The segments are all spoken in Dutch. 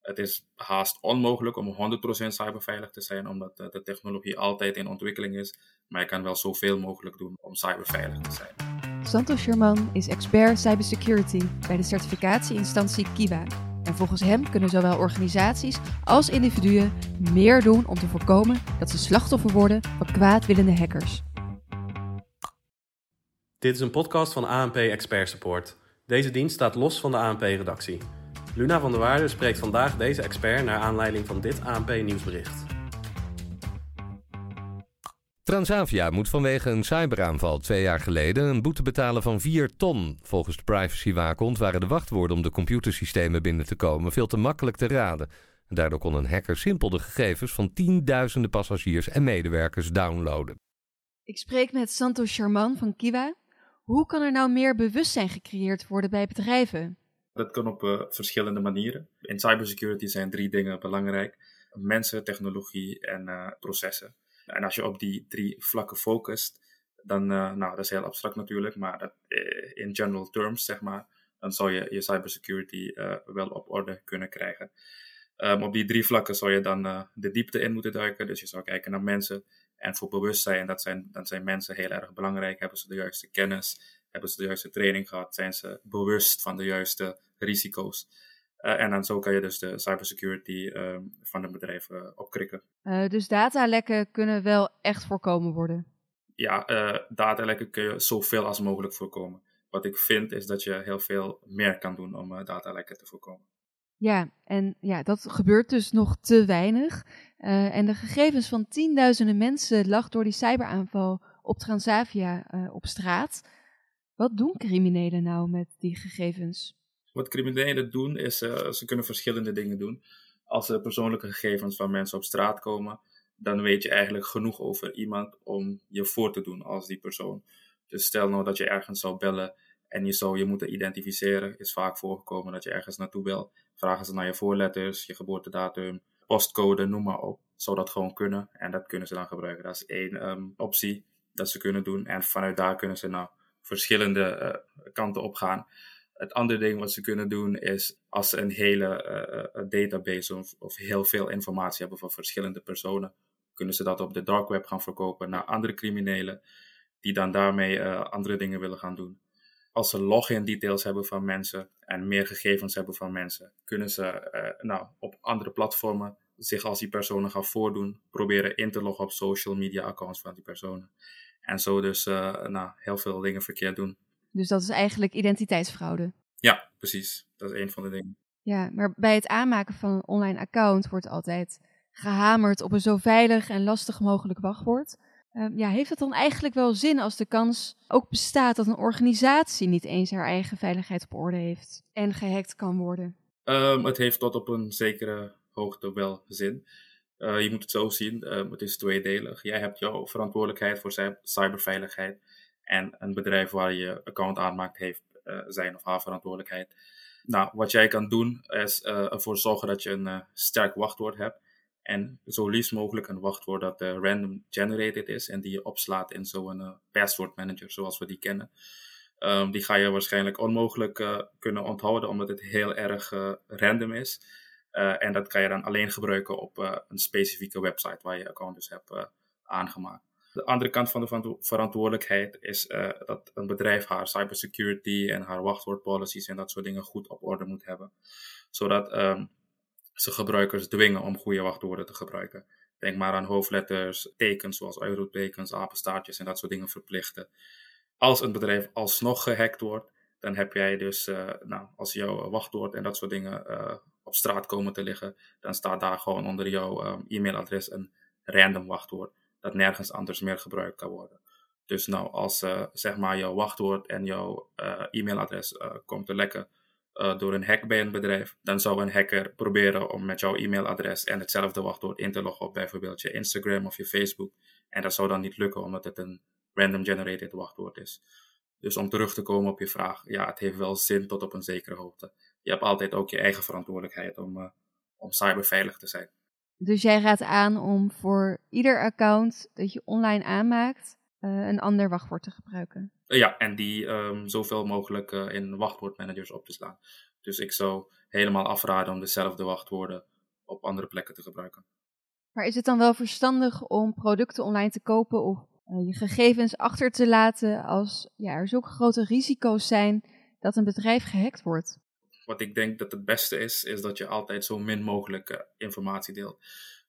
Het is haast onmogelijk om 100% cyberveilig te zijn, omdat de technologie altijd in ontwikkeling is. Maar je kan wel zoveel mogelijk doen om cyberveilig te zijn. Santos Sherman is expert cybersecurity bij de certificatieinstantie Kiwa. En volgens hem kunnen zowel organisaties als individuen meer doen om te voorkomen dat ze slachtoffer worden van kwaadwillende hackers. Dit is een podcast van ANP Expert Support. Deze dienst staat los van de ANP-redactie. Luna van der Waarde spreekt vandaag deze expert naar aanleiding van dit ANP-nieuwsbericht. Transavia moet vanwege een cyberaanval twee jaar geleden een boete betalen van 4 ton. Volgens de privacywaakhond waren de wachtwoorden om de computersystemen binnen te komen veel te makkelijk te raden. Daardoor kon een hacker simpel de gegevens van tienduizenden passagiers en medewerkers downloaden. Ik spreek met Santos Charman van Kiwa. Hoe kan er nou meer bewustzijn gecreëerd worden bij bedrijven? Dat kan op uh, verschillende manieren. In cybersecurity zijn drie dingen belangrijk: mensen, technologie en uh, processen. En als je op die drie vlakken focust, dan, uh, nou, dat is heel abstract natuurlijk, maar in general terms, zeg maar, dan zou je je cybersecurity wel op orde kunnen krijgen. Um, op die drie vlakken zou je dan de diepte in moeten duiken. Dus je zou kijken naar mensen. En voor bewustzijn, dat zijn, dan zijn mensen heel erg belangrijk. Hebben ze de juiste kennis? Hebben ze de juiste training gehad? Zijn ze bewust van de juiste risico's? Uh, en dan zo kan je dus de cybersecurity uh, van een bedrijf uh, opkrikken. Uh, dus datalekken kunnen wel echt voorkomen worden? Ja, datalekken kun je zoveel als mogelijk voorkomen. Wat ik vind is dat je heel veel meer kan doen om datalekken te voorkomen. Ja, en ja, dat gebeurt dus nog te weinig. en de gegevens van tienduizenden mensen lag door die cyberaanval op Transavia op straat. Wat doen criminelen nou met die gegevens? Wat criminelen doen is, uh, ze kunnen verschillende dingen doen. Als er persoonlijke gegevens van mensen op straat komen, dan weet je eigenlijk genoeg over iemand om je voor te doen als die persoon. Dus stel nou dat je ergens zou bellen en je zou je moeten identificeren, is vaak voorgekomen dat je ergens naartoe belt. Vragen ze naar je voorletters, je geboortedatum, postcode, noem maar op. Zou dat gewoon kunnen en dat kunnen ze dan gebruiken. Dat is één um, optie dat ze kunnen doen en vanuit daar kunnen ze nou verschillende uh, kanten op gaan. Het andere ding wat ze kunnen doen is, als ze een hele uh, database of, of, heel veel informatie hebben van verschillende personen, kunnen ze dat op de dark web gaan verkopen naar andere criminelen, die dan daarmee andere dingen willen gaan doen. Als ze login details hebben van mensen en meer gegevens hebben van mensen, kunnen ze nou, op andere platformen zich als die personen gaan voordoen, proberen in te loggen op social media accounts van die personen. En zo dus uh, nou, heel veel dingen verkeerd doen. Dus dat is eigenlijk identiteitsfraude? Ja, precies. Dat is een van de dingen. Ja, maar bij het aanmaken van een online account wordt altijd gehamerd op een zo veilig en lastig mogelijk wachtwoord. Uh, ja, heeft het dan eigenlijk wel zin als de kans ook bestaat dat een organisatie niet eens haar eigen veiligheid op orde heeft en gehackt kan worden? Um, het heeft tot op een zekere hoogte wel zin. Uh, je moet het zo zien, uh, het is tweedelig. Jij hebt jouw verantwoordelijkheid voor cyberveiligheid. En een bedrijf waar je account aanmaakt heeft uh, zijn of haar verantwoordelijkheid. Nou, wat jij kan doen is ervoor zorgen dat je een sterk wachtwoord hebt. En zo liefst mogelijk een wachtwoord dat random generated is en die je opslaat in zo'n password manager zoals we die kennen. Um, die ga je waarschijnlijk onmogelijk kunnen onthouden omdat het heel erg random is. Uh, en dat kan je dan alleen gebruiken op uh, een specifieke website waar je account dus hebt uh, aangemaakt. De andere kant van de verantwoordelijkheid is dat een bedrijf haar cybersecurity en haar wachtwoordpolicies en dat soort dingen goed op orde moet hebben. Zodat um, ze gebruikers dwingen om goede wachtwoorden te gebruiken. Denk maar aan hoofdletters, tekens zoals eurotekens, apenstaartjes en dat soort dingen verplichten. Als een bedrijf alsnog gehackt wordt, dan heb jij dus, nou, als jouw wachtwoord en dat soort dingen op straat komen te liggen, dan staat daar gewoon onder jouw um, e-mailadres een random wachtwoord dat nergens anders meer gebruikt kan worden. Dus nou, als uh, zeg maar jouw wachtwoord en jouw uh, e-mailadres uh, komt te lekken door een hack bij een bedrijf, dan zou een hacker proberen om met jouw e-mailadres en hetzelfde wachtwoord in te loggen op bijvoorbeeld je Instagram of je Facebook. En dat zou dan niet lukken omdat het een random generated wachtwoord is. Dus om terug te komen op je vraag, ja, het heeft wel zin tot op een zekere hoogte je hebt altijd ook je eigen verantwoordelijkheid om, uh, om cyberveilig te zijn. Dus jij raadt aan om voor ieder account dat je online aanmaakt, uh, een ander wachtwoord te gebruiken? Ja, en die um, zoveel mogelijk uh, in wachtwoordmanagers op te slaan. Dus ik zou helemaal afraden om dezelfde wachtwoorden op andere plekken te gebruiken. Maar is het dan wel verstandig om producten online te kopen of uh, je gegevens achter te laten als ja, er zulke grote risico's zijn dat een bedrijf gehackt wordt? Wat ik denk dat het beste is, is dat je altijd zo min mogelijk informatie deelt.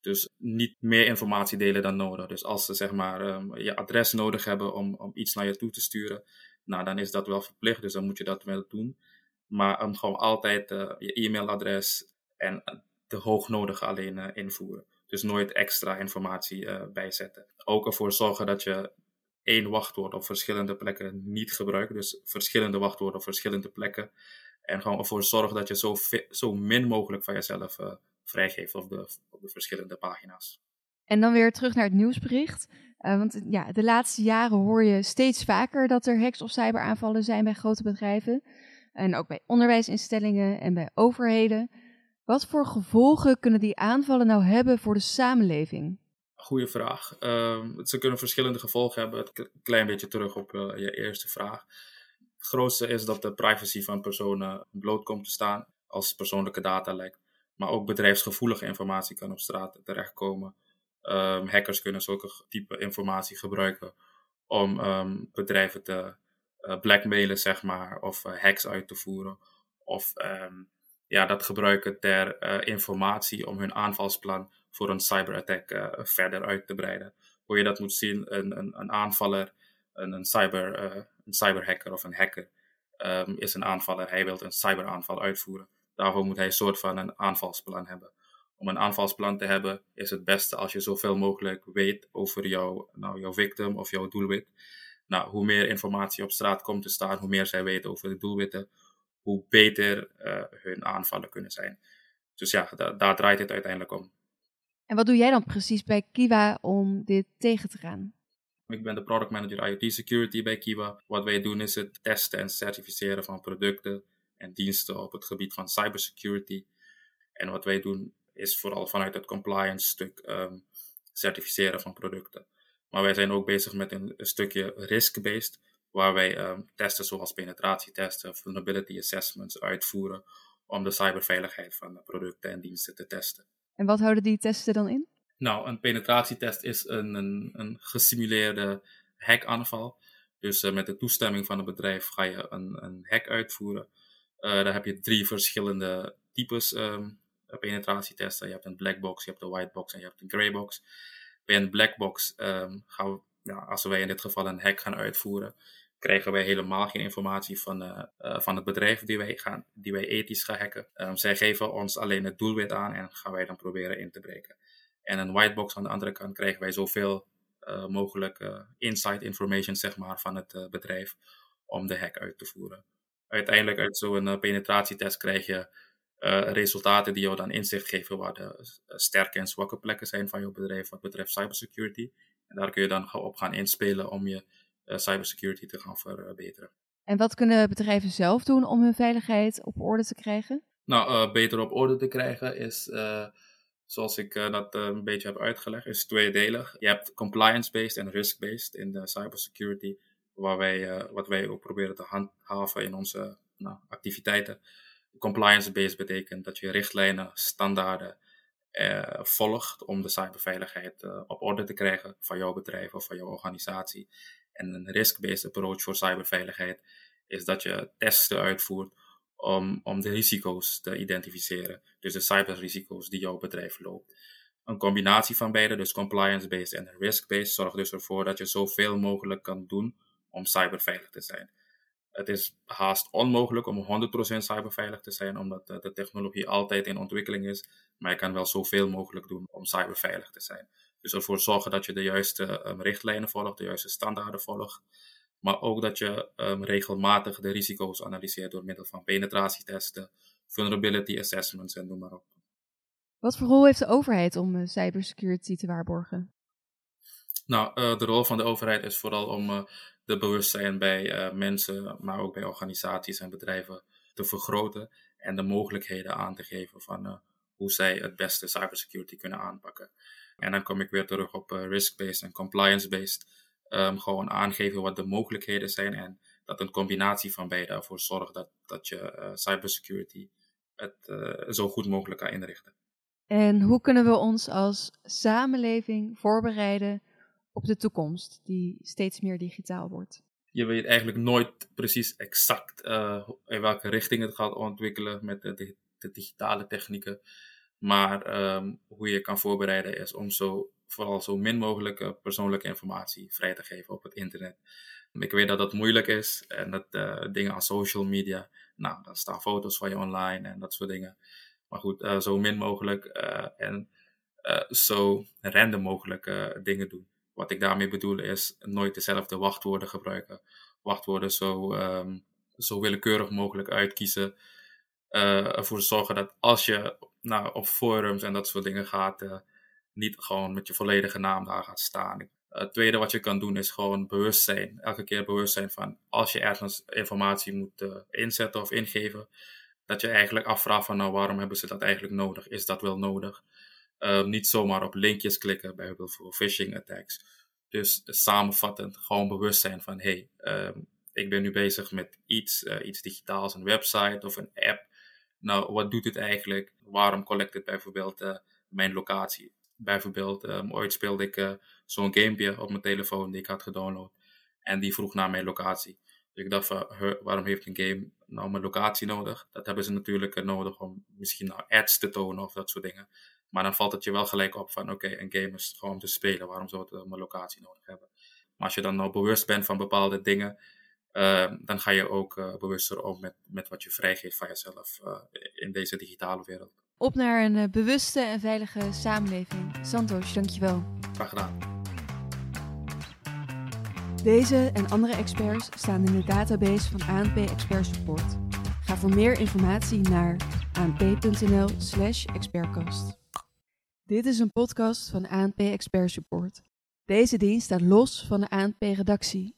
Dus niet meer informatie delen dan nodig. Dus als ze zeg maar um, je adres nodig hebben om, om iets naar je toe te sturen, nou dan is dat wel verplicht, dus dan moet je dat wel doen. Maar um, gewoon altijd uh, je e-mailadres en de hoognodige alleen uh, invoeren. Dus nooit extra informatie uh, bijzetten. Ook ervoor zorgen dat je één wachtwoord op verschillende plekken niet gebruikt. Dus verschillende wachtwoorden op verschillende plekken. En gewoon ervoor zorgen dat je zo, zo min mogelijk van jezelf uh, vrijgeeft op de, op de verschillende pagina's. En dan weer terug naar het nieuwsbericht. Uh, want ja, de laatste jaren hoor je steeds vaker dat er hacks of cyberaanvallen zijn bij grote bedrijven. En ook bij onderwijsinstellingen en bij overheden. Wat voor gevolgen kunnen die aanvallen nou hebben voor de samenleving? Goeie vraag. Uh, ze kunnen verschillende gevolgen hebben. Een klein beetje terug op uh, je eerste vraag. Grootste is dat de privacy van personen bloot komt te staan als persoonlijke data lekt. Maar ook bedrijfsgevoelige informatie kan op straat terechtkomen. Um, hackers kunnen zulke type informatie gebruiken om um, bedrijven te uh, blackmailen, zeg maar, of uh, hacks uit te voeren. Of um, ja, dat gebruiken ter uh, informatie om hun aanvalsplan voor een cyberattack verder uit te breiden. Hoe je dat moet zien, een, een, een aanvaller, een, cyber, uh, een cyberhacker of een hacker um, is een aanvaller. Hij wil een cyberaanval uitvoeren. Daarvoor moet hij een soort van een aanvalsplan hebben. Om een aanvalsplan te hebben is het beste als je zoveel mogelijk weet over jouw, nou, jouw victim of jouw doelwit. Nou, hoe meer informatie op straat komt te staan, hoe meer zij weten over de doelwitten, hoe beter uh, hun aanvallen kunnen zijn. Dus ja, da daar draait het uiteindelijk om. En wat doe jij dan precies bij Kiwa om dit tegen te gaan? Ik ben de product manager IoT security bij Kiwa. Wat wij doen is het testen en certificeren van producten en diensten op het gebied van cybersecurity. En wat wij doen is vooral vanuit het compliance stuk um, certificeren van producten. Maar wij zijn ook bezig met een, stukje risk-based, waar wij um, testen zoals penetratietesten, vulnerability assessments uitvoeren om de cyberveiligheid van de producten en diensten te testen. En wat houden die testen dan in? Nou, een penetratietest is een, een, een gesimuleerde hackaanval. Dus uh, met de toestemming van het bedrijf ga je een, een hack uitvoeren. Uh, daar heb je drie verschillende types um, penetratietesten. Je hebt een black box, je hebt een white box en je hebt een gray box. Bij een black box um, gaan ja, als wij in dit geval een hack gaan uitvoeren, krijgen wij helemaal geen informatie van, uh, van het bedrijf die wij, gaan, die wij ethisch gaan hacken. Um, zij geven ons alleen het doelwit aan en gaan wij dan proberen in te breken. En een whitebox aan de andere kant krijgen wij zoveel uh, mogelijk inside information zeg maar, van het bedrijf om de hack uit te voeren. Uiteindelijk uit zo'n penetratietest krijg je resultaten die jou dan inzicht geven waar de sterke en zwakke plekken zijn van je bedrijf wat betreft cybersecurity. En daar kun je dan op gaan inspelen om je uh, cybersecurity te gaan verbeteren. En wat kunnen bedrijven zelf doen om hun veiligheid op orde te krijgen? Nou, uh, beter op orde te krijgen is, uh, zoals ik dat een beetje heb uitgelegd, is tweedelig. Je hebt compliance-based en risk-based in de cybersecurity, waar wij, wat wij ook proberen te handhaven in onze nou, activiteiten. Compliance-based betekent dat je richtlijnen, standaarden volgt om de cyberveiligheid op orde te krijgen van jouw bedrijf of van jouw organisatie. En een risk-based approach voor cyberveiligheid is dat je testen uitvoert om, om de risico's te identificeren. Dus de cyberrisico's die jouw bedrijf loopt. Een combinatie van beide, dus compliance-based en risk-based, zorgt dus ervoor dat je zoveel mogelijk kan doen om cyberveilig te zijn. Het is haast onmogelijk om 100% cyberveilig te zijn, omdat de technologie altijd in ontwikkeling is. Maar je kan wel zoveel mogelijk doen om cyberveilig te zijn. Dus ervoor zorgen dat je de juiste um, richtlijnen volgt, de juiste standaarden volgt. Maar ook dat je um, regelmatig de risico's analyseert door middel van penetratietesten, vulnerability assessments en noem maar op. Wat voor rol heeft de overheid om uh, cybersecurity te waarborgen? Nou, uh, de rol van de overheid is vooral om uh, de bewustzijn bij mensen, maar ook bij organisaties en bedrijven te vergroten en de mogelijkheden aan te geven van hoe zij het beste cybersecurity kunnen aanpakken. En dan kom ik weer terug op risk-based en compliance-based. Um, gewoon aangeven wat de mogelijkheden zijn en dat een combinatie van beide ervoor zorgt dat, dat je cybersecurity het zo goed mogelijk kan inrichten. En hoe kunnen we ons als samenleving voorbereiden op de toekomst, die steeds meer digitaal wordt? Je weet eigenlijk nooit precies exact uh, in welke richting het gaat ontwikkelen met de, de digitale technieken. Maar um, hoe je kan voorbereiden is om zo, vooral zo min mogelijk persoonlijke informatie vrij te geven op het internet. Ik weet dat dat moeilijk is en dat uh, dingen als social media, nou, dan staan foto's van je online en dat soort dingen. Maar goed, uh, zo min mogelijk en zo random mogelijk dingen doen. Wat ik daarmee bedoel is nooit dezelfde wachtwoorden gebruiken. Wachtwoorden zo, um, zo willekeurig mogelijk uitkiezen. Ervoor zorgen dat als je nou, op forums en dat soort dingen gaat, niet gewoon met je volledige naam daar gaat staan. Het tweede wat je kan doen is gewoon bewust zijn. Elke keer bewust zijn van als je ergens informatie moet uh, inzetten of ingeven, dat je eigenlijk afvraagt van nou waarom hebben ze dat eigenlijk nodig? Is dat wel nodig? Ehm, niet zomaar op linkjes klikken, bijvoorbeeld voor phishing attacks. Dus samenvattend, gewoon bewust zijn van: hey, uh, ik ben nu bezig met iets, uh, iets digitaals, een website of een app. Nou, wat doet het eigenlijk? Waarom collect het bijvoorbeeld uh, mijn locatie? Bijvoorbeeld, um, ooit speelde ik uh, zo'n gamepje op mijn telefoon die ik had gedownload. En die vroeg naar mijn locatie. Dus ik dacht van, waarom heeft een game nou mijn locatie nodig? Dat hebben ze natuurlijk nodig om misschien nou ads te tonen of dat soort dingen. Maar dan valt het je wel gelijk op van oké, een game is gewoon om te spelen. Waarom zou het een locatie nodig hebben? Maar als je dan nou bewust bent van bepaalde dingen, uh, dan ga je ook bewuster om met, met wat je vrijgeeft van jezelf in deze digitale wereld. Op naar een bewuste en veilige samenleving. Santosh, dankjewel. Graag gedaan. Deze en andere experts staan in de database van ANP Expert Support. Ga voor meer informatie naar anp.nl/expertcast. Dit is een podcast van ANP Expert Support. Deze dienst staat los van de ANP-redactie